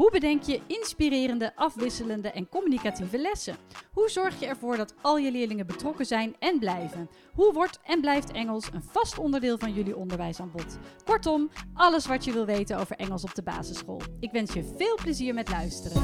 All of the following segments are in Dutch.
Hoe bedenk je inspirerende, afwisselende en communicatieve lessen? Hoe zorg je ervoor dat al je leerlingen betrokken zijn en blijven? Hoe wordt en blijft Engels een vast onderdeel van jullie onderwijsaanbod? Kortom, alles wat je wil weten over Engels op de basisschool. Ik wens je veel plezier met luisteren.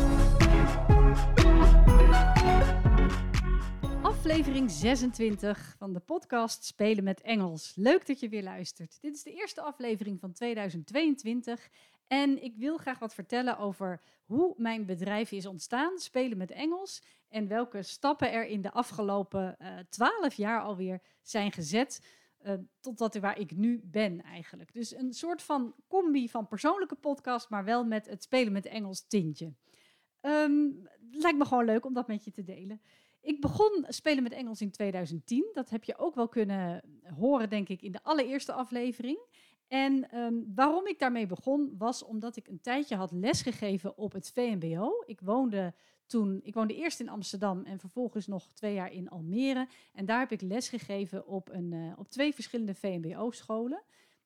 Aflevering 26 van de podcast Spelen met Engels. Leuk dat je weer luistert. Dit is de eerste aflevering van 2022 en ik wil graag wat vertellen over hoe mijn bedrijf is ontstaan, Spelen met Engels, en welke stappen er in de afgelopen eh, twaalf jaar alweer zijn gezet. Uh, totdat waar ik nu ben eigenlijk. Dus een soort van combi van persoonlijke podcast, maar wel met het spelen met Engels tintje. Um, lijkt me gewoon leuk om dat met je te delen. Ik begon spelen met Engels in 2010. Dat heb je ook wel kunnen horen, denk ik, in de allereerste aflevering. En ehm, waarom ik daarmee begon, was omdat ik een tijdje had lesgegeven op het VMBO. Ik woonde toen, ik woonde eerst in Amsterdam en vervolgens nog twee jaar in Almere. En daar heb ik lesgegeven op, een, uh, op twee verschillende VMBO-scholen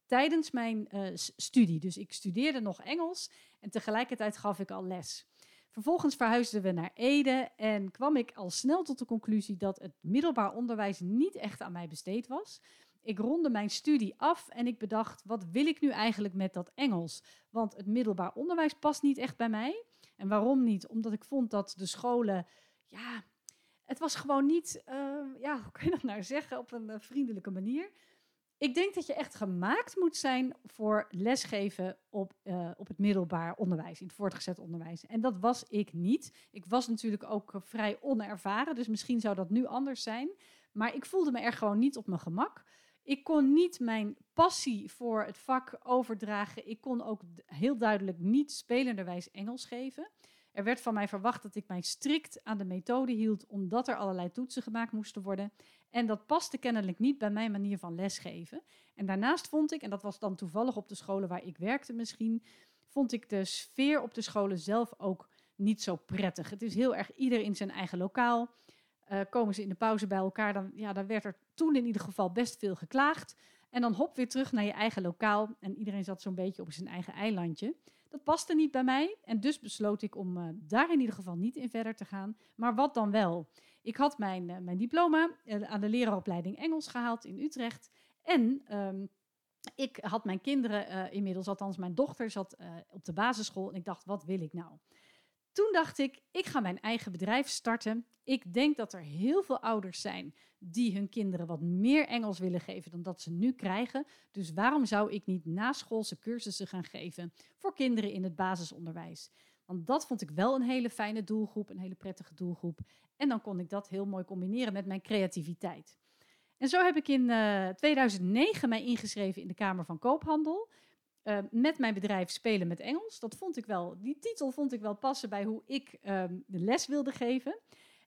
tijdens mijn uh, studie. Dus ik studeerde nog Engels en tegelijkertijd gaf ik al les. Vervolgens verhuisden we naar Ede en kwam ik al snel tot de conclusie dat het middelbaar onderwijs niet echt aan mij besteed was. Ik ronde mijn studie af en ik bedacht, wat wil ik nu eigenlijk met dat Engels? Want het middelbaar onderwijs past niet echt bij mij. En waarom niet? Omdat ik vond dat de scholen, ja, het was gewoon niet, uh, ja, hoe kun je dat nou zeggen, op een uh, vriendelijke manier. Ik denk dat je echt gemaakt moet zijn voor lesgeven op, uh, op het middelbaar onderwijs, in het voortgezet onderwijs. En dat was ik niet. Ik was natuurlijk ook vrij onervaren, dus misschien zou dat nu anders zijn. Maar ik voelde me er gewoon niet op mijn gemak. Ik kon niet mijn passie voor het vak overdragen. Ik kon ook heel duidelijk niet spelenderwijs Engels geven. Er werd van mij verwacht dat ik mij strikt aan de methode hield, omdat er allerlei toetsen gemaakt moesten worden. En dat paste kennelijk niet bij mijn manier van lesgeven. En daarnaast vond ik, en dat was dan toevallig op de scholen waar ik werkte misschien, vond ik de sfeer op de scholen zelf ook niet zo prettig. Het is heel erg ieder in zijn eigen lokaal. Uh, komen ze in de pauze bij elkaar, dan, ja, dan werd er toen in ieder geval best veel geklaagd. En dan hop weer terug naar je eigen lokaal. En iedereen zat zo'n beetje op zijn eigen eilandje. Dat paste niet bij mij. En dus besloot ik om uh, daar in ieder geval niet in verder te gaan. Maar wat dan wel? Ik had mijn, uh, mijn diploma aan de leraaropleiding Engels gehaald in Utrecht. En um, ik had mijn kinderen inmiddels, althans mijn dochter zat op de basisschool. En ik dacht, wat wil ik nou? Toen dacht ik, ik ga mijn eigen bedrijf starten. Ik denk dat er heel veel ouders zijn die hun kinderen wat meer Engels willen geven dan dat ze nu krijgen. Dus waarom zou ik niet naschoolse cursussen gaan geven voor kinderen in het basisonderwijs? Want dat vond ik wel een hele fijne doelgroep, een hele prettige doelgroep. En dan kon ik dat heel mooi combineren met mijn creativiteit. En zo heb ik in uh, eh, 2009 mij ingeschreven in de Kamer van Koophandel. Uh, met mijn bedrijf Spelen met Engels. Dat vond ik wel, die titel vond ik wel passen bij hoe ik um, de les wilde geven.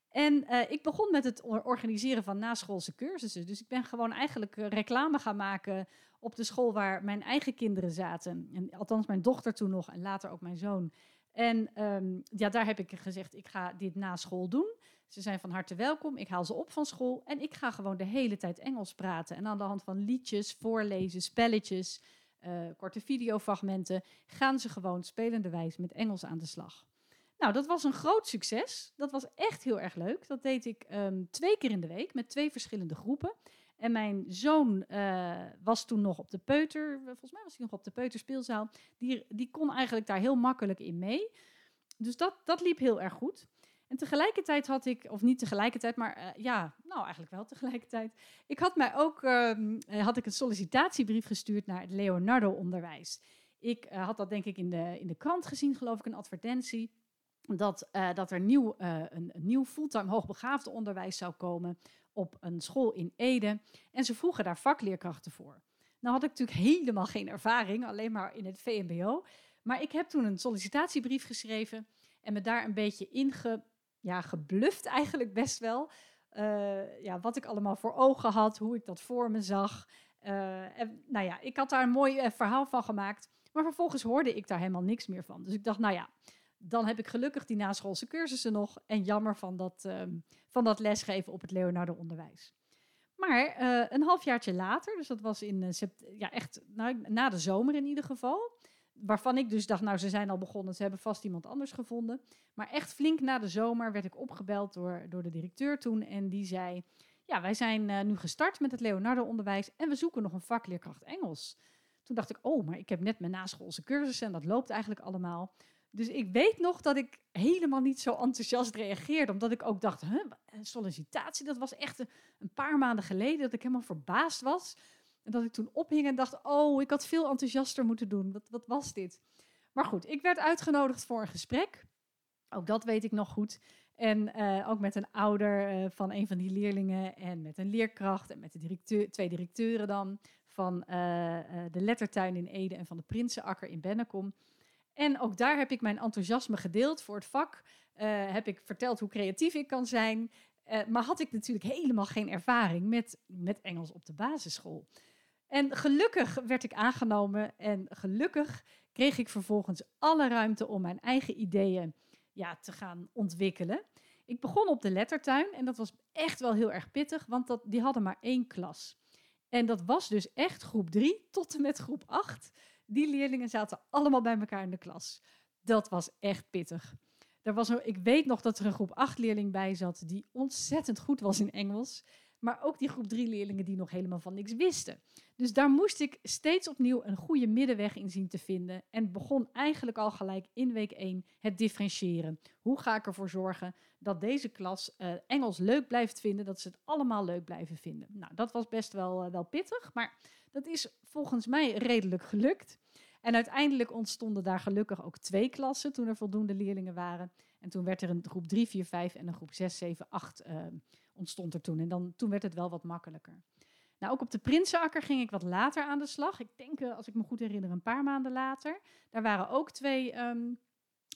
En uh, ik begon met het organiseren van naschoolse cursussen. Dus ik ben gewoon eigenlijk uh, reclame gaan maken op de school waar mijn eigen kinderen zaten. En, althans, mijn dochter toen nog en later ook mijn zoon. En um, ja, daar heb ik gezegd, ik ga dit na school doen. Ze zijn van harte welkom. Ik haal ze op van school en ik ga gewoon de hele tijd Engels praten. En aan de hand van liedjes, voorlezen, spelletjes, uh, korte videofragmenten, gaan ze gewoon spelenderwijs met Engels aan de slag. Nou, dat was een groot succes. Dat was echt heel erg leuk. Dat deed ik um, twee keer in de week met twee verschillende groepen. En mijn zoon uh, was toen nog op de peuter, volgens mij was hij nog op de peuterspeelzaal. Die, die kon eigenlijk daar heel makkelijk in mee. Dus dat, dat liep heel erg goed. En tegelijkertijd had ik, of niet tegelijkertijd, maar uh, ja, nou eigenlijk wel tegelijkertijd. Ik had mij ook, uh, had ik een sollicitatiebrief gestuurd naar het Leonardo-onderwijs. Ik uh, had dat denk ik in de, in de krant gezien, geloof ik, een advertentie. Dat, dat er nieuw, een, een, nieuw fulltime hoogbegaafde onderwijs zou komen op een school in Ede. En ze vroegen daar vakleerkrachten voor. Nou had ik natuurlijk helemaal geen ervaring, alleen maar in het VMBO. Maar ik heb toen een sollicitatiebrief geschreven en me daar een beetje inge, ja, gebluft eigenlijk best wel. Uh, ja, wat ik allemaal voor ogen had, hoe ik dat voor me zag. Uh, en, nou ja, ik had daar een mooi uh, verhaal van gemaakt. Maar vervolgens hoorde ik daar helemaal niks meer van. Dus ik dacht, nou ja, dan heb ik gelukkig die naschoolse cursussen nog. En jammer van dat, ehm, van dat lesgeven op het Leonardo Onderwijs. Maar een halfjaartje later, dus dat was in ja, echt nou, na de zomer in ieder geval. Waarvan ik dus dacht, nou, ze zijn al begonnen, ze hebben vast iemand anders gevonden. Maar echt flink na de zomer werd ik opgebeld door, door de directeur toen. En die zei, ja, wij zijn uh, nu gestart met het Leonardo-onderwijs en we zoeken nog een vakleerkracht Engels. Toen dacht ik, oh, maar ik heb net mijn naschoolse cursus en dat loopt eigenlijk allemaal. Dus ik weet nog dat ik helemaal niet zo enthousiast reageerde. Omdat ik ook dacht, huh, sollicitatie, dat was echt een, paar maanden geleden. Dat ik helemaal verbaasd was. En dat ik toen ophing en dacht, oh, ik had veel enthousiaster moeten doen. Wat, wat was dit? Maar goed, ik werd uitgenodigd voor een gesprek. Ook dat weet ik nog goed. En uh, ook met een ouder uh, van een van die leerlingen en met een leerkracht en met de directeur, twee directeuren dan van uh, de Lettertuin in Ede en van de Prinsenakker in Bennekom. En ook daar heb ik mijn enthousiasme gedeeld voor het vak. heb ik verteld hoe creatief ik kan zijn. maar had ik natuurlijk helemaal geen ervaring met, met Engels op de basisschool. En gelukkig werd ik aangenomen en gelukkig kreeg ik vervolgens alle ruimte om mijn eigen ideeën ja, te gaan ontwikkelen. Ik begon op de lettertuin en dat was echt wel heel erg pittig, want dat, die hadden maar één klas. En dat was dus echt groep 3 tot en met groep 8. Die leerlingen zaten allemaal bij elkaar in de klas. Dat was echt pittig. Er was ik weet nog dat er een groep 8 leerling bij zat die ontzettend goed was in Engels. Maar ook die groep 3 leerlingen die nog helemaal van niks wisten. Dus daar moest ik steeds opnieuw een goede middenweg in zien te vinden. En begon eigenlijk al gelijk in week 1 het differentiëren. Hoe ga ik ervoor zorgen dat deze klas uh, Engels leuk blijft vinden, dat ze het allemaal leuk blijven vinden. Nou, dat was best wel, uh, wel pittig, maar dat is volgens mij redelijk gelukt. En uiteindelijk ontstonden daar gelukkig ook twee klassen toen er voldoende leerlingen waren. En toen werd er een groep 3, 4, 5 en een groep 6, 7, 8 uh, ontstond er toen. En dan, toen werd het wel wat makkelijker. Nou, ook op de Prinsenakker ging ik wat later aan de slag. Ik denk, uh, als ik me goed herinner, een paar maanden later. Daar waren ook twee, um,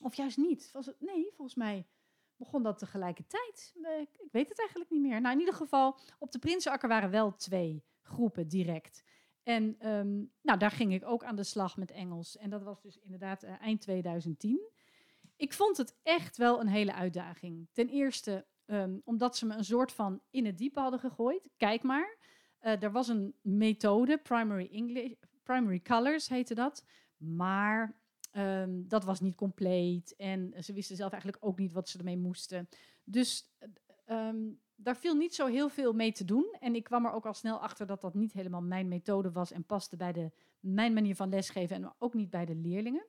of juist niet. Was het, nee, volgens mij begon dat tegelijkertijd. Uh, ik weet het eigenlijk niet meer. Nou, in ieder geval, op de Prinsenakker waren wel twee groepen direct. En um, nou, daar ging ik ook aan de slag met Engels. En dat was dus inderdaad uh, eind 2010. Ik vond het echt wel een hele uitdaging. Ten eerste um, omdat ze me een soort van in het diepe hadden gegooid. Kijk maar, uh, er was een methode, Primary, English, primary Colors heette dat. Maar um, dat was niet compleet. En ze wisten zelf eigenlijk ook niet wat ze ermee moesten. Dus um, daar viel niet zo heel veel mee te doen. En ik kwam er ook al snel achter dat dat niet helemaal mijn methode was en paste bij de, mijn manier van lesgeven en ook niet bij de leerlingen.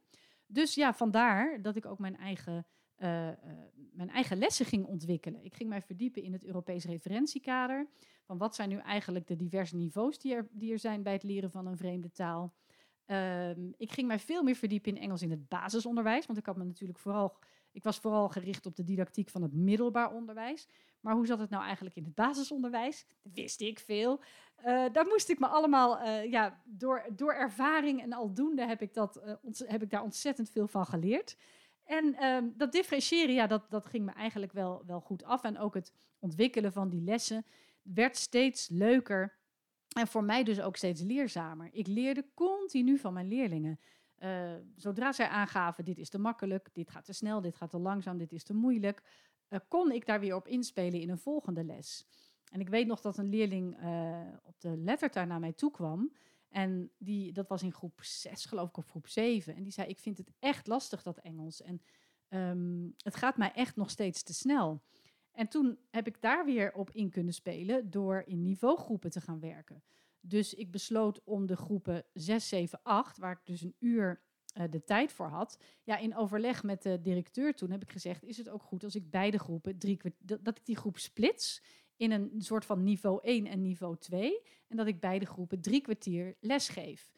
Dus ja, vandaar dat ik ook mijn eigen, uh, uh, mijn eigen lessen ging ontwikkelen. Ik ging mij verdiepen in het Europees referentiekader. Van wat zijn nu eigenlijk de diverse niveaus die er, die er zijn bij het leren van een vreemde taal. Um, ik ging mij veel meer verdiepen in Engels in het basisonderwijs. Want ik had me natuurlijk vooral ik was vooral gericht op de didactiek van het middelbaar onderwijs. Maar hoe zat het nou eigenlijk in het basisonderwijs? Dat wist ik veel. Uh, daar moest ik me allemaal, ja, door, door ervaring en aldoende heb ik, dat, uh, heb ik daar ontzettend veel van geleerd. En um, dat differentiëren, ja, dat, dat ging me eigenlijk wel, wel goed af. En ook het ontwikkelen van die lessen werd steeds leuker. En voor mij dus ook steeds leerzamer. Ik leerde continu van mijn leerlingen. Uh, zodra zij aangaven, dit is te makkelijk, dit gaat te snel, dit gaat te langzaam, dit is te moeilijk, uh, kon ik daar weer op inspelen in een volgende les. En ik weet nog dat een leerling uh, op de lettertuin naar mij toe kwam. En die, dat was in groep 6, geloof ik, of groep 7. En die zei, ik vind het echt lastig, dat Engels. En um, het gaat mij echt nog steeds te snel. En toen heb ik daar weer op in kunnen spelen door in niveaugroepen te gaan werken. Dus ik besloot om de groepen 6, 7, 8, waar ik dus een uur uh, de tijd voor had. Ja, in overleg met de directeur toen heb ik gezegd: is het ook goed als ik beide groepen drie dat ik die groep splits in een soort van niveau 1 en niveau 2 en dat ik beide groepen drie kwartier lesgeef.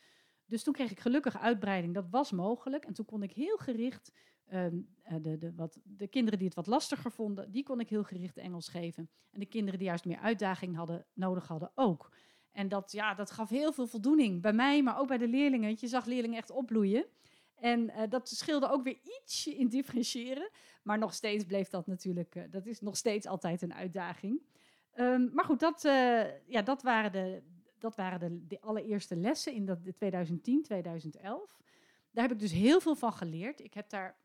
Dus toen kreeg ik gelukkig uitbreiding, dat was mogelijk. En toen kon ik heel gericht, um, de, de, wat, de kinderen die het wat lastiger vonden, die kon ik heel gericht Engels geven. En de kinderen die juist meer uitdaging hadden, nodig hadden ook. En dat, ja, dat gaf heel veel voldoening bij mij, maar ook bij de leerlingen. Je zag leerlingen echt opbloeien. En uh, dat scheelde ook weer ietsje in differentiëren. Maar nog steeds bleef dat natuurlijk, uh, dat is nog steeds altijd een uitdaging. Um, maar goed, dat, uh, ja, dat waren, de, dat waren de, de allereerste lessen in dat, de 2010, 2011. Daar heb ik dus heel veel van geleerd. Ik heb daar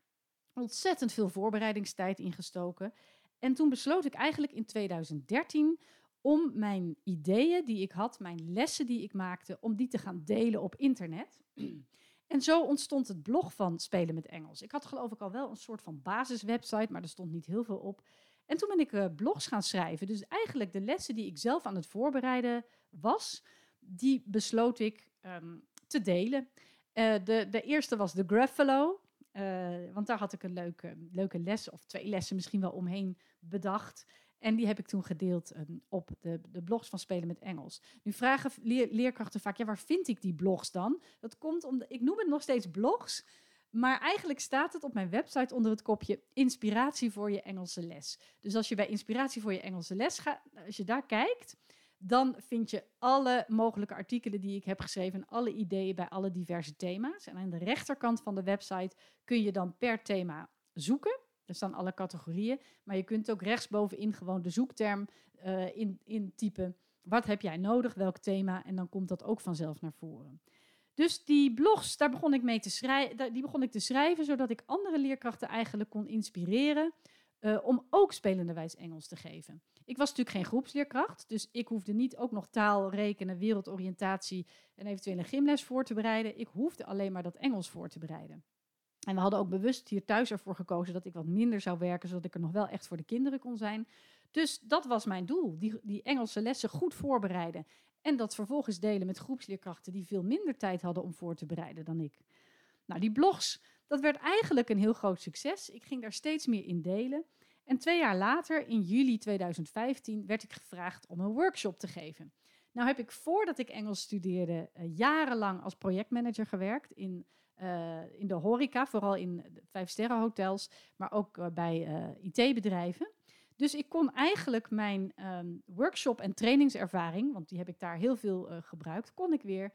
Ontzettend veel voorbereidingstijd ingestoken. En toen besloot ik eigenlijk in 2013 om mijn ideeën die ik had, mijn lessen die ik maakte, om die te gaan delen op internet. En zo ontstond het blog van Spelen met Engels. Ik had geloof ik al wel een soort van basiswebsite, maar er stond niet heel veel op. En toen ben ik uh, blogs gaan schrijven. Dus eigenlijk de lessen die ik zelf aan het voorbereiden was, die besloot ik um, te delen. Uh, de, de eerste was de Gruffalo. Uh, want daar had ik een leuke, leuke les, of twee lessen misschien wel omheen bedacht. En die heb ik toen gedeeld um, op de, de blogs van Spelen met Engels. Nu vragen leer, leerkrachten vaak, ja, waar vind ik die blogs dan? Dat komt omdat, ik noem het nog steeds blogs, maar eigenlijk staat het op mijn website onder het kopje Inspiratie voor je Engelse les. Dus als je bij Inspiratie voor je Engelse les gaat, als je daar kijkt, dan vind je alle mogelijke artikelen die ik heb geschreven, alle ideeën bij alle diverse thema's. En aan de rechterkant van de website kun je dan per thema zoeken. Er staan alle categorieën, maar je kunt ook rechtsbovenin gewoon de zoekterm uh, in, intypen. Wat heb jij nodig, welk thema? En dan komt dat ook vanzelf naar voren. Dus die blogs, daar begon ik mee te schrijven, die begon ik te schrijven, zodat ik andere leerkrachten eigenlijk kon inspireren uh, om ook spelenderwijs Engels te geven. Ik was natuurlijk geen groepsleerkracht, dus ik hoefde niet ook nog taal, rekenen, wereldoriëntatie en eventueel een gymles voor te bereiden. Ik hoefde alleen maar dat Engels voor te bereiden. En we hadden ook bewust hier thuis ervoor gekozen dat ik wat minder zou werken, zodat ik er nog wel echt voor de kinderen kon zijn. Dus dat was mijn doel, die, die Engelse lessen goed voorbereiden. En dat vervolgens delen met groepsleerkrachten die veel minder tijd hadden om voor te bereiden dan ik. Nou, die blogs, dat werd eigenlijk een heel groot succes. Ik ging daar steeds meer in delen. En twee jaar later, in juli 2015, werd ik gevraagd om een workshop te geven. Nou heb ik voordat ik Engels studeerde uh, jarenlang als projectmanager gewerkt in, uh, in de horeca, vooral in vijfsterrenhotels, maar ook uh, bij IT-bedrijven. Dus ik kon eigenlijk mijn um, workshop- en trainingservaring, want die heb ik daar heel veel gebruikt, kon ik weer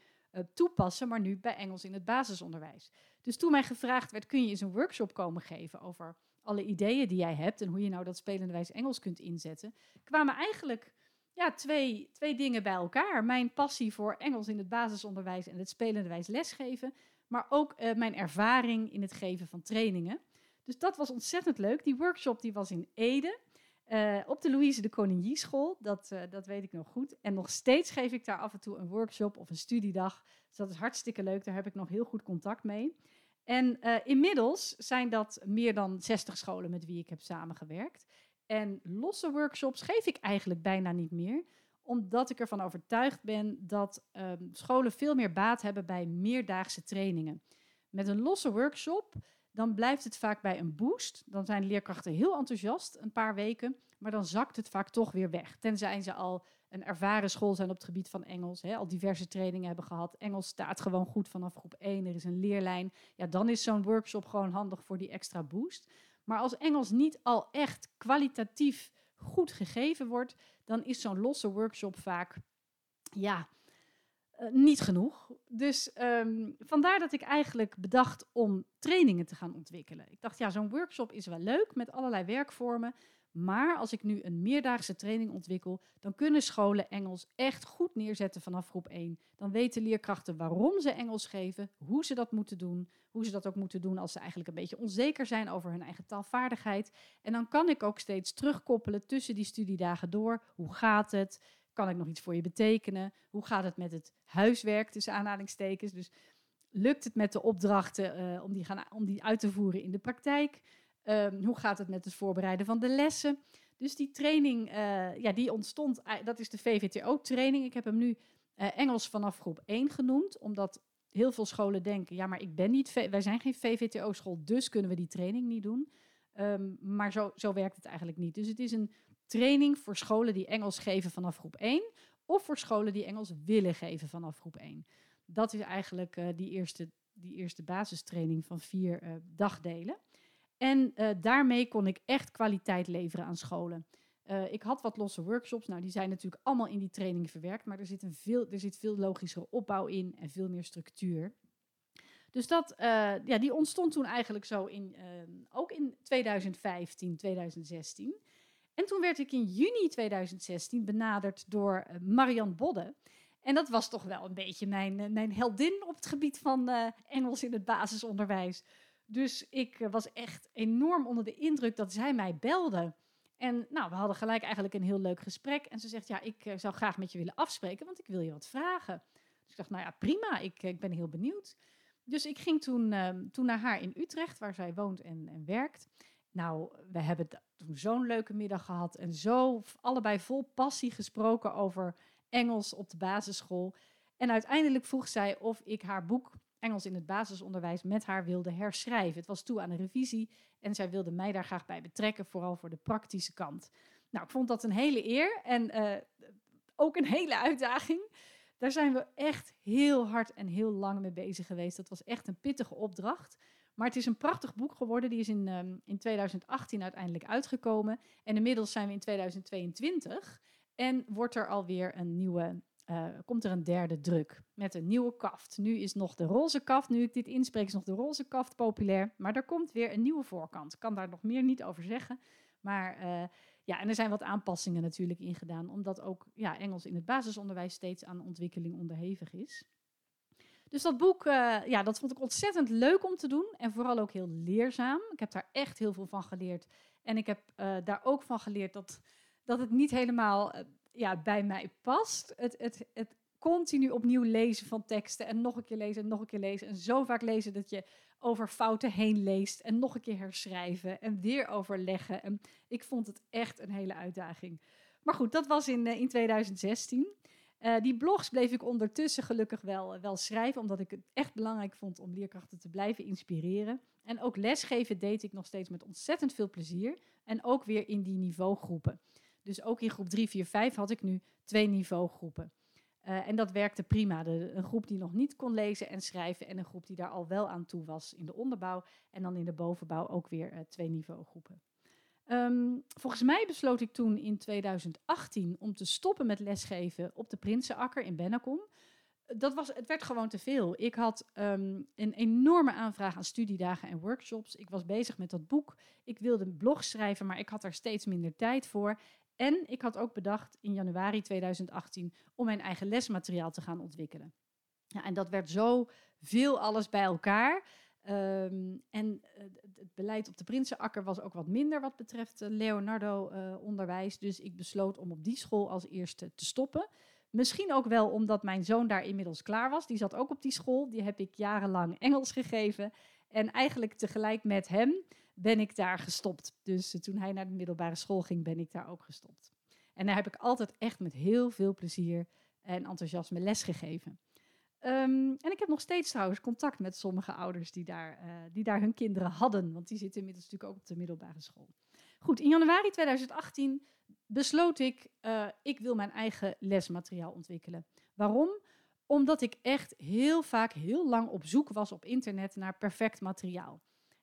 toepassen, maar nu bij Engels in het basisonderwijs. Dus toen mij gevraagd werd, kun je eens een workshop komen geven over alle ideeën die jij hebt en hoe je nou dat spelenderwijs Engels kunt inzetten, kwamen eigenlijk ja, twee, twee dingen bij elkaar. Mijn passie voor Engels in het basisonderwijs en het spelenderwijs lesgeven, maar ook uh, mijn ervaring in het geven van trainingen. Dus dat was ontzettend leuk. Die workshop die was in Ede. Uh, op de Louise de Conigny school, dat, uh, dat weet ik nog goed. En nog steeds geef ik daar af en toe een workshop of een studiedag. Dus dat is hartstikke leuk, daar heb ik nog heel goed contact mee. En uh, inmiddels zijn dat meer dan 60 scholen met wie ik heb samengewerkt. En losse workshops geef ik eigenlijk bijna niet meer, omdat ik ervan overtuigd ben dat um, scholen veel meer baat hebben bij meerdaagse trainingen. Met een losse workshop, dan blijft het vaak bij een boost. Dan zijn leerkrachten heel enthousiast een paar weken, maar dan zakt het vaak toch weer weg. Tenzij ze al een ervaren school zijn op het gebied van Engels, hè, al diverse trainingen hebben gehad. Engels staat gewoon goed vanaf groep 1, er is een leerlijn. Ja, dan is zo'n workshop gewoon handig voor die extra boost. Maar als Engels niet al echt kwalitatief goed gegeven wordt, dan is zo'n losse workshop vaak, ja, uh, niet genoeg. Dus um, vandaar dat ik eigenlijk bedacht om trainingen te gaan ontwikkelen. Ik dacht, ja, zo'n workshop is wel leuk met allerlei werkvormen. Maar als ik nu een meerdaagse training ontwikkel, dan kunnen scholen Engels echt goed neerzetten vanaf groep 1. Dan weten leerkrachten waarom ze Engels geven, hoe ze dat moeten doen, hoe ze dat ook moeten doen als ze eigenlijk een beetje onzeker zijn over hun eigen taalvaardigheid. En dan kan ik ook steeds terugkoppelen tussen die studiedagen door. Hoe gaat het? Kan ik nog iets voor je betekenen? Hoe gaat het met het huiswerk tussen aanhalingstekens? Dus lukt het met de opdrachten uh, om, die gaan, om die uit te voeren in de praktijk? Um, hoe gaat het met het voorbereiden van de lessen? Dus die training, uh, ja, die ontstond, dat is de VVTO-training. Ik heb hem nu uh, Engels vanaf groep 1 genoemd, omdat heel veel scholen denken, ja, maar ik ben niet, wij zijn geen VVTO-school, dus kunnen we die training niet doen. Um, maar zo, zo werkt het eigenlijk niet. Dus het is een training voor scholen die Engels geven vanaf groep 1, of voor scholen die Engels willen geven vanaf groep 1. Dat is eigenlijk uh, die, eerste, die eerste basistraining van vier uh, dagdelen. En uh, daarmee kon ik echt kwaliteit leveren aan scholen. Ik had wat losse workshops. Nou, die zijn natuurlijk allemaal in die training verwerkt. Maar er zit, een veel, er zit veel logischere opbouw in en veel meer structuur. Dus dat, ja, die ontstond toen eigenlijk zo in, ook in 2015, 2016. En toen werd ik in juni 2016 benaderd door Marian Bodde. En dat was toch wel een beetje mijn, mijn heldin op het gebied van Engels in het basisonderwijs. Dus ik eh, was echt enorm onder de indruk dat zij mij belde. En nou, we hadden gelijk eigenlijk een heel leuk gesprek. En ze zegt, ja, ik eh, zou graag met je willen afspreken, want ik wil je wat vragen. Dus ik dacht, nou ja, prima, ik, ik ben heel benieuwd. Dus ik ging toen, ehm, toen naar haar in Utrecht, waar zij woont en, en werkt. Nou, we hebben toen zo'n leuke middag gehad en zo allebei vol passie gesproken over Engels op de basisschool. En uiteindelijk vroeg zij of ik haar boek Engels in het basisonderwijs met haar wilde herschrijven. Het was toe aan een revisie en zij wilde mij daar graag bij betrekken, vooral voor de praktische kant. Nou, ik vond dat een hele eer en eh, ook een hele uitdaging. Daar zijn we echt heel hard en heel lang mee bezig geweest. Dat was echt een pittige opdracht. Maar het is een prachtig boek geworden. Die is in, um, in 2018 uiteindelijk uitgekomen. En inmiddels zijn we in 2022. En wordt er alweer een nieuwe, uh, komt er een derde druk met een nieuwe kaft. Nu is nog de roze kaft, nu ik dit inspreek, is nog de roze kaft populair. Maar er komt weer een nieuwe voorkant. Ik kan daar nog meer niet over zeggen. Maar uh, ja, en er zijn wat aanpassingen natuurlijk in gedaan, omdat ook ja, Engels in het basisonderwijs steeds aan ontwikkeling onderhevig is. Dus dat boek, uh, ja, dat vond ik ontzettend leuk om te doen en vooral ook heel leerzaam. Ik heb daar echt heel veel van geleerd. En ik heb uh, daar ook van geleerd dat, dat het niet helemaal uh, ja, bij mij past. Het, het, het continu opnieuw lezen van teksten en nog een keer lezen en nog een keer lezen. En zo vaak lezen dat je over fouten heen leest en nog een keer herschrijven en weer overleggen. En ik vond het echt een hele uitdaging. Maar goed, dat was in, in 2016. Uh, die blogs bleef ik ondertussen gelukkig wel, wel schrijven, omdat ik het echt belangrijk vond om leerkrachten te blijven inspireren. En ook lesgeven deed ik nog steeds met ontzettend veel plezier. En ook weer in die niveaugroepen. Dus ook in groep 3, 4, 5 had ik nu twee niveaugroepen. Uh, en dat werkte prima. De, een groep die nog niet kon lezen en schrijven en een groep die daar al wel aan toe was in de onderbouw. En dan in de bovenbouw ook weer twee niveaugroepen. Um, volgens mij besloot ik toen in 2018 om te stoppen met lesgeven op de Prinsenakker in Bennekom. Dat was, het werd gewoon te veel. Ik had um, een enorme aanvraag aan studiedagen en workshops. Ik was bezig met dat boek. Ik wilde een blog schrijven, maar ik had daar steeds minder tijd voor. En ik had ook bedacht in januari 2018 om mijn eigen lesmateriaal te gaan ontwikkelen. Ja, en dat werd zo veel alles bij elkaar. Um, en uh, het beleid op de Prinsenakker was ook wat minder wat betreft uh, Leonardo-onderwijs. Uh, dus ik besloot om op die school als eerste te stoppen. Misschien ook wel omdat mijn zoon daar inmiddels klaar was. Die zat ook op die school. Die heb ik jarenlang Engels gegeven. En eigenlijk tegelijk met hem ben ik daar gestopt. Dus toen hij naar de middelbare school ging, ben ik daar ook gestopt. En daar heb ik altijd echt met heel veel plezier en enthousiasme les gegeven. Um, en ik heb nog steeds trouwens contact met sommige ouders die daar, uh, die daar hun kinderen hadden. Want die zitten inmiddels natuurlijk ook op de middelbare school. Goed, in januari 2018 besloot ik, uh, ik wil mijn eigen lesmateriaal ontwikkelen. Waarom? Omdat ik echt heel vaak heel lang op zoek was op internet naar perfect materiaal.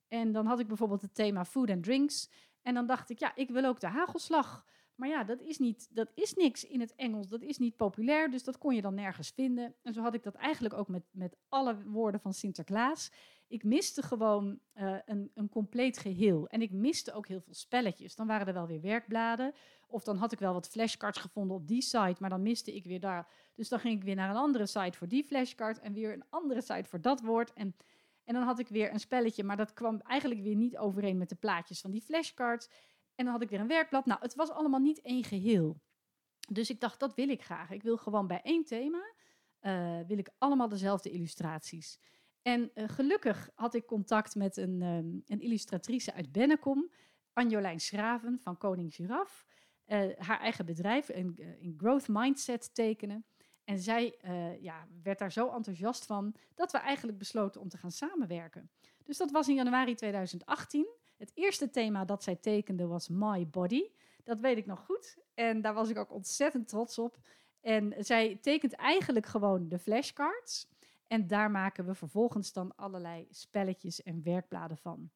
En dan had ik bijvoorbeeld het thema food and drinks. En dan dacht ik, ja, ik wil ook de hagelslag. Maar ja, dat is, niet, dat is niks in het Engels. Dat is niet populair, dus dat kon je dan nergens vinden. En zo had ik dat eigenlijk ook met, met alle woorden van Sinterklaas. Ik miste gewoon uh, een, een compleet geheel. En ik miste ook heel veel spelletjes. Dan waren er wel weer werkbladen. Of dan had ik wel wat flashcards gevonden op die site, maar dan miste ik weer daar. Dus dan ging ik weer naar een andere site voor die flashcard. En weer een andere site voor dat woord. En, en dan had ik weer een spelletje, maar dat kwam eigenlijk weer niet overeen met de plaatjes van die flashcards. En dan had ik weer een werkblad. Nou, het was allemaal niet één geheel. Dus ik dacht, dat wil ik graag. Ik wil gewoon bij één thema, uh, wil ik allemaal dezelfde illustraties. En uh, gelukkig had ik contact met een, um, een illustratrice uit Bennekom, Anjolijn Schraven van Koning Giraf. Uh, haar eigen bedrijf, een, een growth mindset tekenen. En zij ja, werd daar zo enthousiast van dat we eigenlijk besloten om te gaan samenwerken. Dus dat was in januari 2018. Het eerste thema dat zij tekende was My Body. Dat weet ik nog goed. En daar was ik ook ontzettend trots op. En zij tekent eigenlijk gewoon de flashcards. En daar maken we vervolgens dan allerlei spelletjes en werkbladen van.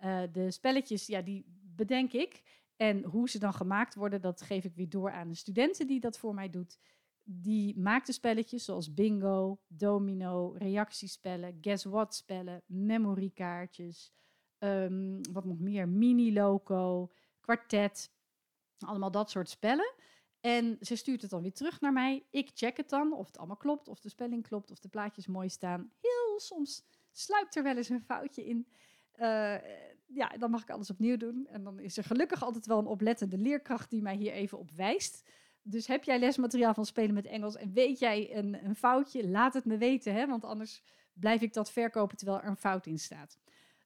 Uh, de spelletjes, ja, die bedenk ik. En hoe ze dan gemaakt worden, dat geef ik weer door aan de studenten die dat voor mij doet. Die maakt de spelletjes zoals bingo, domino, reactiespellen, guess what spellen, memorykaartjes, um, wat nog meer, mini-loco, kwartet, allemaal dat soort spellen. En ze stuurt het dan weer terug naar mij. Ik check het dan, of het allemaal klopt, of de spelling klopt, of de plaatjes mooi staan. Heel soms sluipt er wel eens een foutje in. eh, ja, dan mag ik alles opnieuw doen. En dan is er gelukkig altijd wel een oplettende leerkracht die mij hier even op wijst. Dus heb jij lesmateriaal van spelen met Engels en weet jij een, een foutje, laat het me weten. Hè? Want anders blijf ik dat verkopen terwijl er een fout in staat.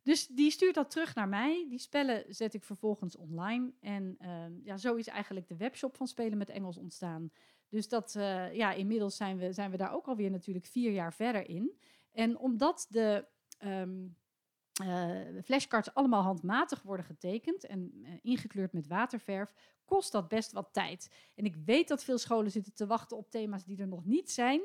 Dus die stuurt dat terug naar mij. Die spellen zet ik vervolgens online. En ehm, ja, zo is eigenlijk de webshop van Spelen met Engels ontstaan. Dus dat, uh, ja, inmiddels zijn we, zijn we daar ook alweer natuurlijk vier jaar verder in. En omdat de um, uh, flashcards allemaal handmatig worden getekend en uh, ingekleurd met waterverf, kost dat best wat tijd. En ik weet dat veel scholen zitten te wachten op thema's die er nog niet zijn.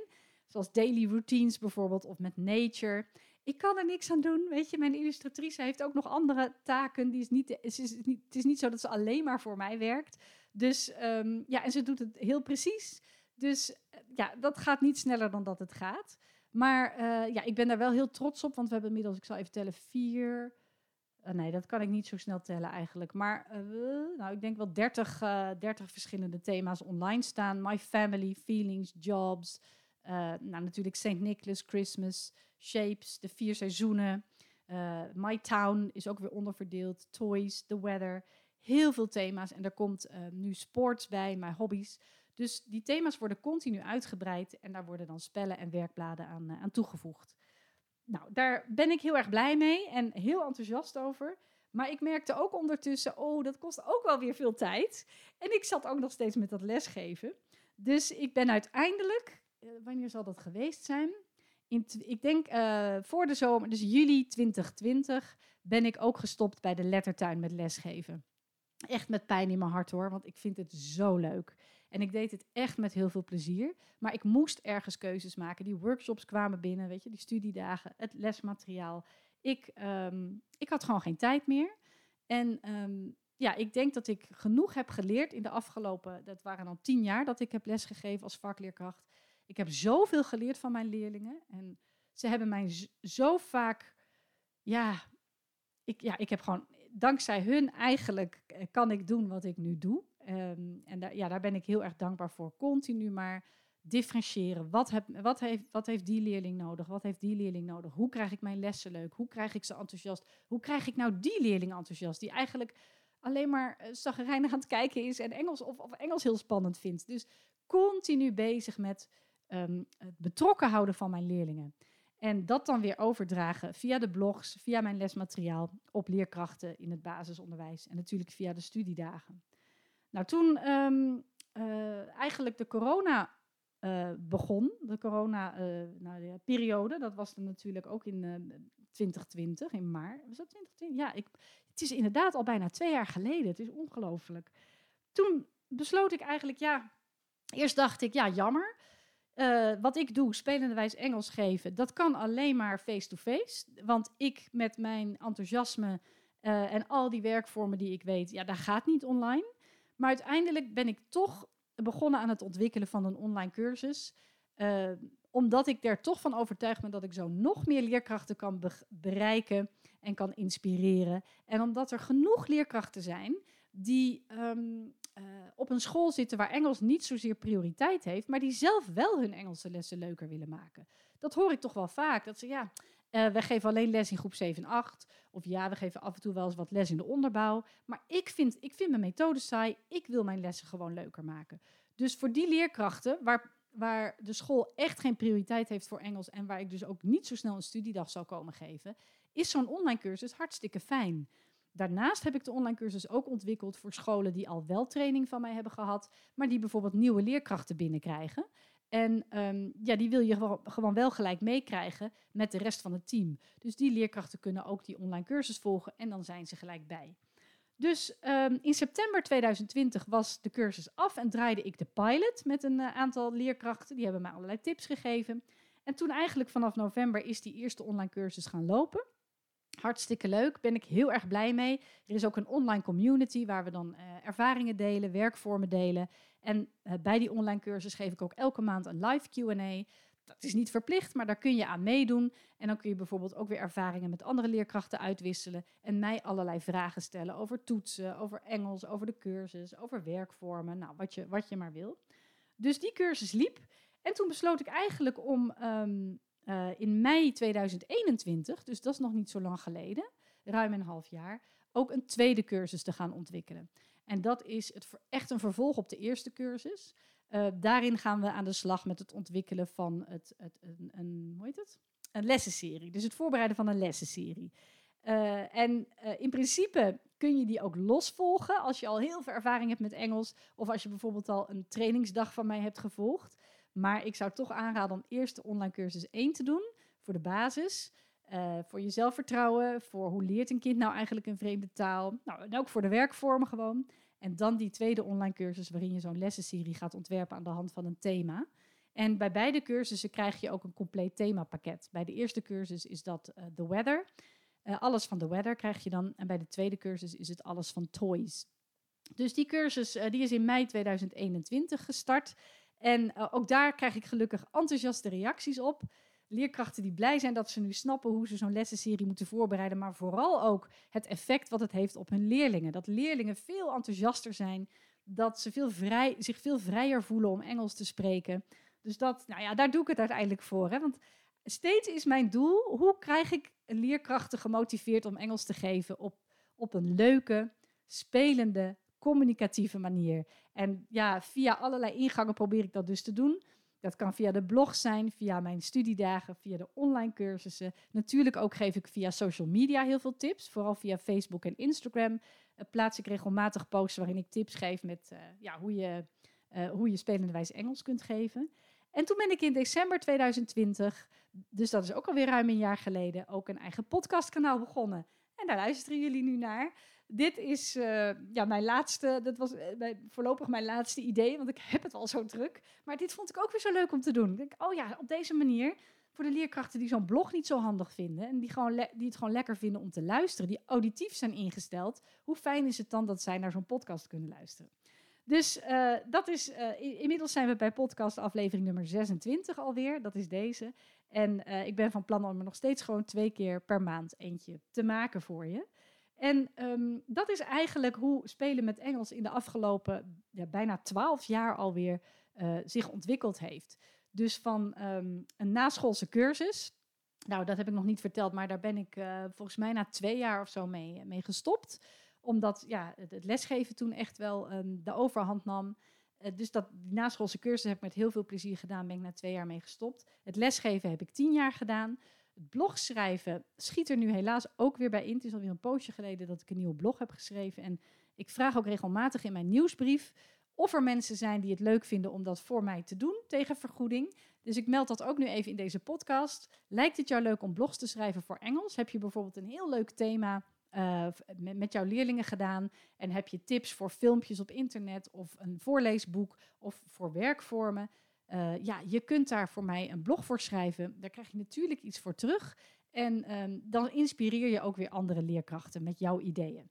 Zoals daily routines bijvoorbeeld, of met nature. Ik kan er niks aan doen. Weet je, mijn illustratrice heeft ook nog andere taken. Die is niet, het, is niet, het is niet zo dat ze alleen maar voor mij werkt. Dus um, ja, en ze doet het heel precies. Dus ja, dat gaat niet sneller dan dat het gaat. Maar uh, ja, ik ben daar wel heel trots op, want we hebben inmiddels, ik zal even tellen, vier. Uh, nee, dat kan ik niet zo snel tellen eigenlijk. Maar nou, ik denk wel 30, 30 verschillende thema's online staan. My family, feelings, jobs. nou, natuurlijk St. Nicholas, Christmas, shapes, de vier seizoenen. My town is ook weer onderverdeeld. Toys, the weather. Heel veel thema's. En er komt nu sports bij, mijn hobby's. Dus die thema's worden continu uitgebreid en daar worden dan spellen en werkbladen aan, uh, aan toegevoegd. Nou, daar ben ik heel erg blij mee en heel enthousiast over. Maar ik merkte ook ondertussen, oh, dat kost ook wel weer veel tijd. En ik zat ook nog steeds met dat lesgeven. Dus ik ben uiteindelijk, uh, wanneer zal dat geweest zijn? Ik denk uh, voor de zomer, dus juli 2020, ben ik ook gestopt bij de lettertuin met lesgeven. Echt met pijn in mijn hart hoor, want ik vind het zo leuk. En ik deed het echt met heel veel plezier. Maar ik moest ergens keuzes maken. Die workshops kwamen binnen, weet je, die studiedagen, het lesmateriaal. Ik, um, ik had gewoon geen tijd meer. En um, ja, ik denk dat ik genoeg heb geleerd in de afgelopen, dat waren dan tien jaar dat ik heb lesgegeven als vakleerkracht. Ik heb zoveel geleerd van mijn leerlingen. En ze hebben mij zo vaak, ja, ik, ja, ik heb gewoon, dankzij hun eigenlijk eh, kan ik doen wat ik nu doe. Um, en daar, ja, daar ben ik heel erg dankbaar voor. Continu maar differentiëren. Wat, heb, wat, heeft, wat heeft die leerling nodig? Wat heeft die leerling nodig? Hoe krijg ik mijn lessen leuk? Hoe krijg ik ze enthousiast? Hoe krijg ik nou die leerling enthousiast? Die eigenlijk alleen maar uh, zagrijnig aan het kijken is en Engels of, of, Engels heel spannend vindt. Dus continu bezig met um, het betrokken houden van mijn leerlingen. En dat dan weer overdragen via de blogs, via mijn lesmateriaal op leerkrachten in het basisonderwijs en natuurlijk via de studiedagen. Nou, toen um, uh, eigenlijk de corona uh, begon, de corona-periode, uh, nou, dat was dan natuurlijk ook in 2020, in maart. Was dat 2020? Ja, ik, het is inderdaad al bijna twee jaar geleden. Het is ongelooflijk. Toen besloot ik eigenlijk, ja, eerst dacht ik, ja, jammer. Uh, wat ik doe, spelende wijs Engels geven, dat kan alleen maar face-to-face. -face, want ik met mijn enthousiasme uh, en al die werkvormen die ik weet, ja, dat gaat niet online. Maar uiteindelijk ben ik toch begonnen aan het ontwikkelen van een online cursus. Uh, omdat ik er toch van overtuigd ben dat ik zo nog meer leerkrachten kan be bereiken en kan inspireren. En omdat er genoeg leerkrachten zijn die um, uh, op een school zitten waar Engels niet zozeer prioriteit heeft, maar die zelf wel hun Engelse lessen leuker willen maken. Dat hoor ik toch wel vaak. Dat ze ja, uh, we geven alleen les in groep 7 en 8. Of ja, we geven af en toe wel eens wat les in de onderbouw. Maar ik vind, ik vind mijn methode saai. Ik wil mijn lessen gewoon leuker maken. Dus voor die leerkrachten waar, waar de school echt geen prioriteit heeft voor Engels en waar ik dus ook niet zo snel een studiedag zal komen geven, is zo'n online cursus hartstikke fijn. Daarnaast heb ik de online cursus ook ontwikkeld voor scholen die al wel training van mij hebben gehad, maar die bijvoorbeeld nieuwe leerkrachten binnenkrijgen. En um, ja, die wil je gewoon wel gelijk meekrijgen met de rest van het team. Dus die leerkrachten kunnen ook die online cursus volgen en dan zijn ze gelijk bij. Dus um, in september 2020 was de cursus af en draaide ik de pilot met een uh, aantal leerkrachten. Die hebben mij allerlei tips gegeven. En toen eigenlijk vanaf november is die eerste online cursus gaan lopen. Hartstikke leuk, ben ik heel erg blij mee. Er is ook een online community waar we dan uh, ervaringen delen, werkvormen delen. En uh, bij die online cursus geef ik ook elke maand een live Q&A. Dat is niet verplicht, maar daar kun je aan meedoen. En dan kun je bijvoorbeeld ook weer ervaringen met andere leerkrachten uitwisselen. En mij allerlei vragen stellen over toetsen, over Engels, over de cursus, over werkvormen. Nou, wat je, wat je maar wil. Dus die cursus liep. En toen besloot ik eigenlijk om um, uh, in mei 2021, dus dat is nog niet zo lang geleden, ruim een half jaar, ook een tweede cursus te gaan ontwikkelen. En dat is het echt een vervolg op de eerste cursus. Uh, daarin gaan we aan de slag met het ontwikkelen van het, het, een, een, hoe heet het? een lessenserie. Dus het voorbereiden van een lessenserie. Uh, en in principe kun je die ook losvolgen als je al heel veel ervaring hebt met Engels. Of als je bijvoorbeeld al een trainingsdag van mij hebt gevolgd. Maar ik zou toch aanraden om eerst de online cursus 1 te doen voor de basis. Uh, voor je zelfvertrouwen, voor hoe leert een kind nou eigenlijk een vreemde taal. Nou, en ook voor de werkvormen gewoon. En dan die tweede online cursus waarin je zo'n lessenserie gaat ontwerpen aan de hand van een thema. En bij beide cursussen krijg je ook een compleet themapakket. Bij de eerste cursus is dat uh, The Weather. Uh, alles van The Weather krijg je dan. En bij de tweede cursus is het alles van Toys. Dus die cursus die is in mei 2021 gestart. En ook daar krijg ik gelukkig enthousiaste reacties op. Leerkrachten die blij zijn dat ze nu snappen hoe ze zo'n lessenserie moeten voorbereiden. Maar vooral ook het effect wat het heeft op hun leerlingen. Dat leerlingen veel enthousiaster zijn. Dat ze veel vrij, zich veel vrijer voelen om Engels te spreken. Dus dat, nou ja, daar doe ik het uiteindelijk voor. Hè? Want steeds is mijn doel, hoe krijg ik leerkrachten gemotiveerd om Engels te geven op, op een leuke, spelende, communicatieve manier. En ja, via allerlei ingangen probeer ik dat dus te doen. Dat kan via de blog zijn, via mijn studiedagen, via de online cursussen. Natuurlijk ook geef ik via social media heel veel tips. Vooral via Facebook en Instagram uh, plaats ik regelmatig posts waarin ik tips geef met uh, ja, hoe, je, uh, hoe je spelende wijze Engels kunt geven. En toen ben ik in december 2020, dus dat is ook alweer ruim een jaar geleden, ook een eigen podcastkanaal begonnen. En daar luisteren jullie nu naar. Dit is uh, ja, mijn laatste, dat was uh, voorlopig mijn laatste idee, want ik heb het al zo druk. Maar dit vond ik ook weer zo leuk om te doen. Ik denk, oh ja, op deze manier, voor de leerkrachten die zo'n blog niet zo handig vinden en die, gewoon die het gewoon lekker vinden om te luisteren, die auditief zijn ingesteld, hoe fijn is het dan dat zij naar zo'n podcast kunnen luisteren? Dus uh, dat is, inmiddels zijn we bij podcast aflevering nummer 26 alweer. Dat is deze. En ik ben van plan om er nog steeds gewoon twee keer per maand eentje te maken voor je. En um, dat is eigenlijk hoe spelen met Engels in de afgelopen ja, bijna twaalf jaar alweer zich ontwikkeld heeft. Dus van um, een naschoolse cursus. Nou, dat heb ik nog niet verteld, maar daar ben ik volgens mij na twee jaar of zo mee, mee gestopt omdat ja, het, lesgeven toen echt wel um, de overhand nam. Uh, dus dat, die naschoolse cursus heb ik met heel veel plezier gedaan. Ben ik na twee jaar mee gestopt. Het lesgeven heb ik tien jaar gedaan. Blogschrijven schiet er nu helaas ook weer bij in. Het is alweer een poosje geleden dat ik een nieuwe blog heb geschreven. En ik vraag ook regelmatig in mijn nieuwsbrief of er mensen zijn die het leuk vinden om dat voor mij te doen tegen vergoeding. Dus ik meld dat ook nu even in deze podcast. Lijkt het jou leuk om blogs te schrijven voor Engels? Heb je bijvoorbeeld een heel leuk thema met, met, jouw leerlingen gedaan en heb je tips voor filmpjes op internet of een voorleesboek of voor werkvormen. Uh, ja, je kunt daar voor mij een blog voor schrijven. Daar krijg je natuurlijk iets voor terug. En um, dan inspireer je ook weer andere leerkrachten met jouw ideeën.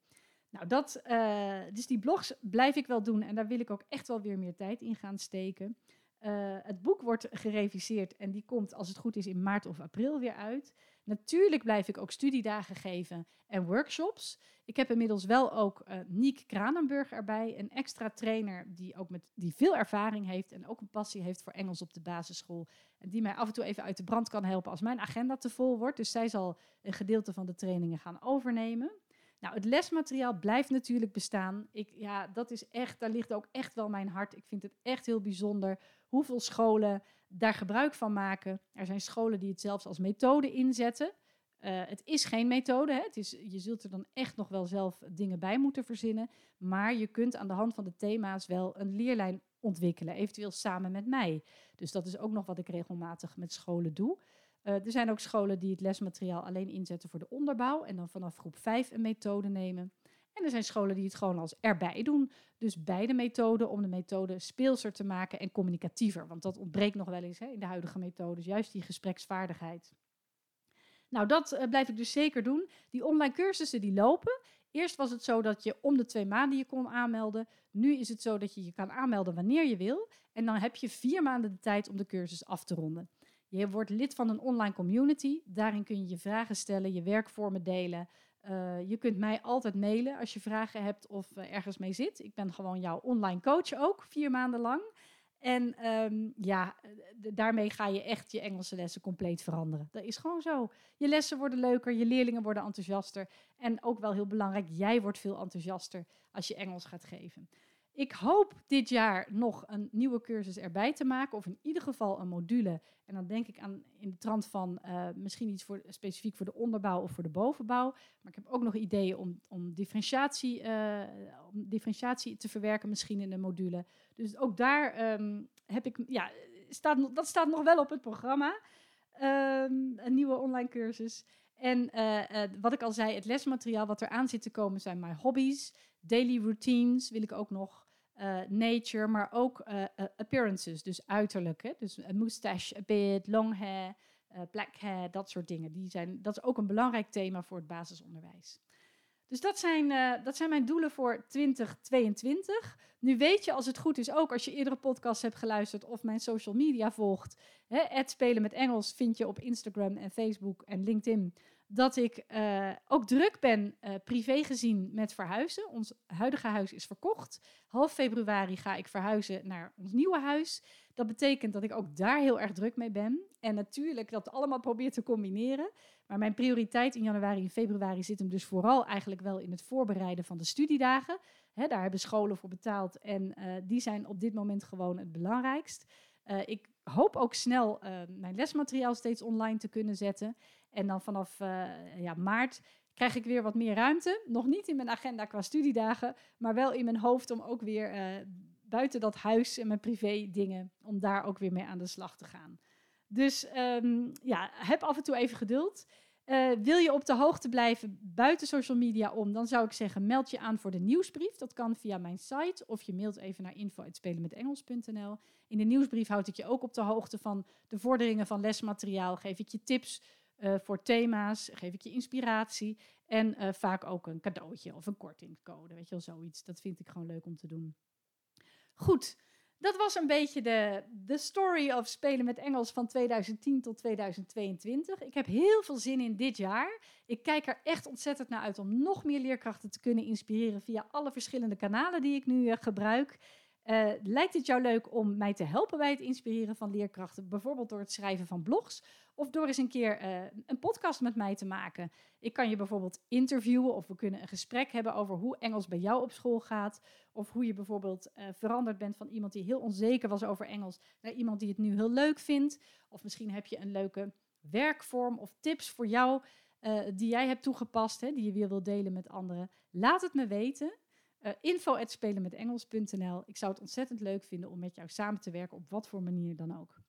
Nou, dat, uh, dus die blogs blijf ik wel doen en daar wil ik ook echt wel weer meer tijd in gaan steken. Uh, het boek wordt gereviseerd en die komt, als het goed is, in maart of april weer uit. Natuurlijk blijf ik ook studiedagen geven en workshops. Ik heb inmiddels wel ook uh, Niek Kranenburg erbij, een extra trainer die ook met die veel ervaring heeft en ook een passie heeft voor Engels op de basisschool. En die mij af en toe even uit de brand kan helpen als mijn agenda te vol wordt. Dus zij zal een gedeelte van de trainingen gaan overnemen. Nou, het lesmateriaal blijft natuurlijk bestaan. Ik, ja, dat is echt, daar ligt ook echt wel mijn hart. Ik vind het echt heel bijzonder hoeveel scholen daar gebruik van maken. Er zijn scholen die het zelfs als methode inzetten. Uh, het is geen methode. Hè? Het is, je zult er dan echt nog wel zelf dingen bij moeten verzinnen. Maar je kunt aan de hand van de thema's wel een leerlijn ontwikkelen, eventueel samen met mij. Dus dat is ook nog wat ik regelmatig met scholen doe. Uh, er zijn ook scholen die het lesmateriaal alleen inzetten voor de onderbouw en dan vanaf groep 5 een methode nemen. En er zijn scholen die het gewoon als erbij doen. Dus beide methoden om de methode speelser te maken en communicatiever. Want dat ontbreekt nog wel eens hè, in de huidige methodes, juist die gespreksvaardigheid. Nou, dat uh, blijf ik dus zeker doen. Die online cursussen die lopen. Eerst was het zo dat je om de twee maanden je kon aanmelden. Nu is het zo dat je je kan aanmelden wanneer je wil. En dan heb je vier maanden de tijd om de cursus af te ronden. Je wordt lid van een online community. Daarin kun je je vragen stellen, je werkvormen delen. Uh, je kunt mij altijd mailen als je vragen hebt of uh, ergens mee zit. Ik ben gewoon jouw online coach ook, vier maanden lang. En ehm, ja, daarmee ga je echt je Engelse lessen compleet veranderen. Dat is gewoon zo. Je lessen worden leuker, je leerlingen worden enthousiaster. En ook wel heel belangrijk, jij wordt veel enthousiaster als je Engels gaat geven. Ik hoop dit jaar nog een nieuwe cursus erbij te maken, of in ieder geval een module. En dan denk ik aan in de trant van uh, misschien iets voor, specifiek voor de onderbouw of voor de bovenbouw. Maar ik heb ook nog ideeën om, om, differentiatie, uh, om differentiatie te verwerken, misschien in een module. Dus ook daar um, heb ik, ja, staat, dat staat nog wel op het programma. Um, een nieuwe online cursus. En uh, wat ik al zei, het lesmateriaal wat er aan zit te komen zijn mijn hobby's. Daily routines wil ik ook nog. Uh, nature, maar ook uh, appearances, dus uiterlijk. Dus een moustache, a beard, long hair, black hair, dat soort dingen. Die zijn, dat is ook een belangrijk thema voor het basisonderwijs. Dus dat zijn, dat zijn mijn doelen voor 2022. Nu weet je, als het goed is, ook als je eerdere podcasts hebt geluisterd of mijn social media volgt. Hè, Spelen met Engels vind je op Instagram en Facebook en LinkedIn dat ik uh, ook druk ben, uh, privé gezien, met verhuizen. Ons huidige huis is verkocht. Half februari ga ik verhuizen naar ons nieuwe huis. Dat betekent dat ik ook daar heel erg druk mee ben. En natuurlijk dat allemaal probeer te combineren. Maar mijn prioriteit in januari en februari zit hem dus vooral eigenlijk wel in het voorbereiden van de studiedagen. Daar hebben scholen voor betaald en uh, die zijn op dit moment gewoon het belangrijkst. ik hoop ook snel mijn lesmateriaal steeds online te kunnen zetten. En dan vanaf uh, ja, maart krijg ik weer wat meer ruimte. Nog niet in mijn agenda qua studiedagen, maar wel in mijn hoofd om ook weer uh, buiten dat huis en mijn privé dingen, om daar ook weer mee aan de slag te gaan. Dus um, ja, heb af en toe even geduld. Uh, wil je op de hoogte blijven buiten social media om, dan zou ik zeggen meld je aan voor de nieuwsbrief. Dat kan via mijn site of je mailt even naar info.spelenmetengels.nl. In de nieuwsbrief houd ik je ook op de hoogte van de vorderingen van lesmateriaal. Geef ik je tips uh, voor thema's, geef ik je inspiratie en uh, vaak ook een cadeautje of een kortingcode, weet je wel, zoiets. Dat vind ik gewoon leuk om te doen. Goed, dat was een beetje de, de story of spelen met Engels van 2010 tot 2022. Ik heb heel veel zin in dit jaar. Ik kijk er echt ontzettend naar uit om nog meer leerkrachten te kunnen inspireren via alle verschillende kanalen die ik nu uh, gebruik. Uh, lijkt het jou leuk om mij te helpen bij het inspireren van leerkrachten, bijvoorbeeld door het schrijven van blogs of door eens een keer uh, een podcast met mij te maken? Ik kan je bijvoorbeeld interviewen of we kunnen een gesprek hebben over hoe Engels bij jou op school gaat. Of hoe je bijvoorbeeld uh, veranderd bent van iemand die heel onzeker was over Engels naar iemand die het nu heel leuk vindt. Of misschien heb je een leuke werkvorm of tips voor jou die jij hebt toegepast, hè, die je weer wil delen met anderen. Laat het me weten. Uh, info spelenmetengels.nl. Ik zou het ontzettend leuk vinden om met jou samen te werken op wat voor manier dan ook.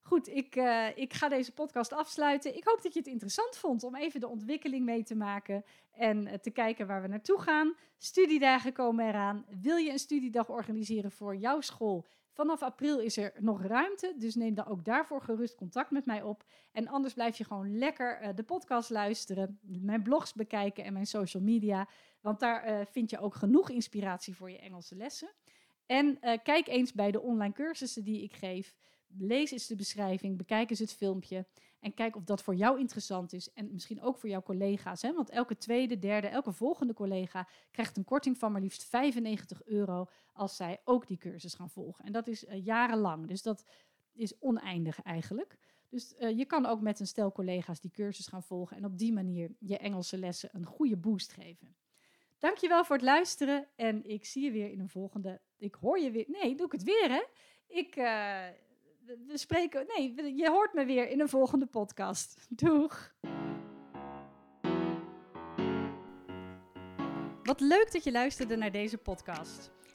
Goed, ik, uh, ik ga deze podcast afsluiten. Ik hoop dat je het interessant vond om even de ontwikkeling mee te maken en uh, te kijken waar we naartoe gaan. Studiedagen komen eraan. Wil je een studiedag organiseren voor jouw school? Vanaf april is er nog ruimte, dus neem dan ook daarvoor gerust contact met mij op. En anders blijf je gewoon lekker uh, de podcast luisteren, mijn blogs bekijken en mijn social media. Want daar uh, vind je ook genoeg inspiratie voor je Engelse lessen. En uh, kijk eens bij de online cursussen die ik geef. Lees eens de beschrijving, bekijk eens het filmpje. En kijk of dat voor jou interessant is. En misschien ook voor jouw collega's. Hè? Want elke tweede, derde, elke volgende collega krijgt een korting van maar liefst 95 euro. als zij ook die cursus gaan volgen. En dat is uh, jarenlang. Dus dat is oneindig eigenlijk. Dus uh, je kan ook met een stel collega's die cursus gaan volgen. En op die manier je Engelse lessen een goede boost geven. Dankjewel voor het luisteren en ik zie je weer in een volgende. Ik hoor je weer. Nee, doe ik het weer, hè? Ik. Uh, we spreken. Nee, je hoort me weer in een volgende podcast. Doeg! Wat leuk dat je luisterde naar deze podcast.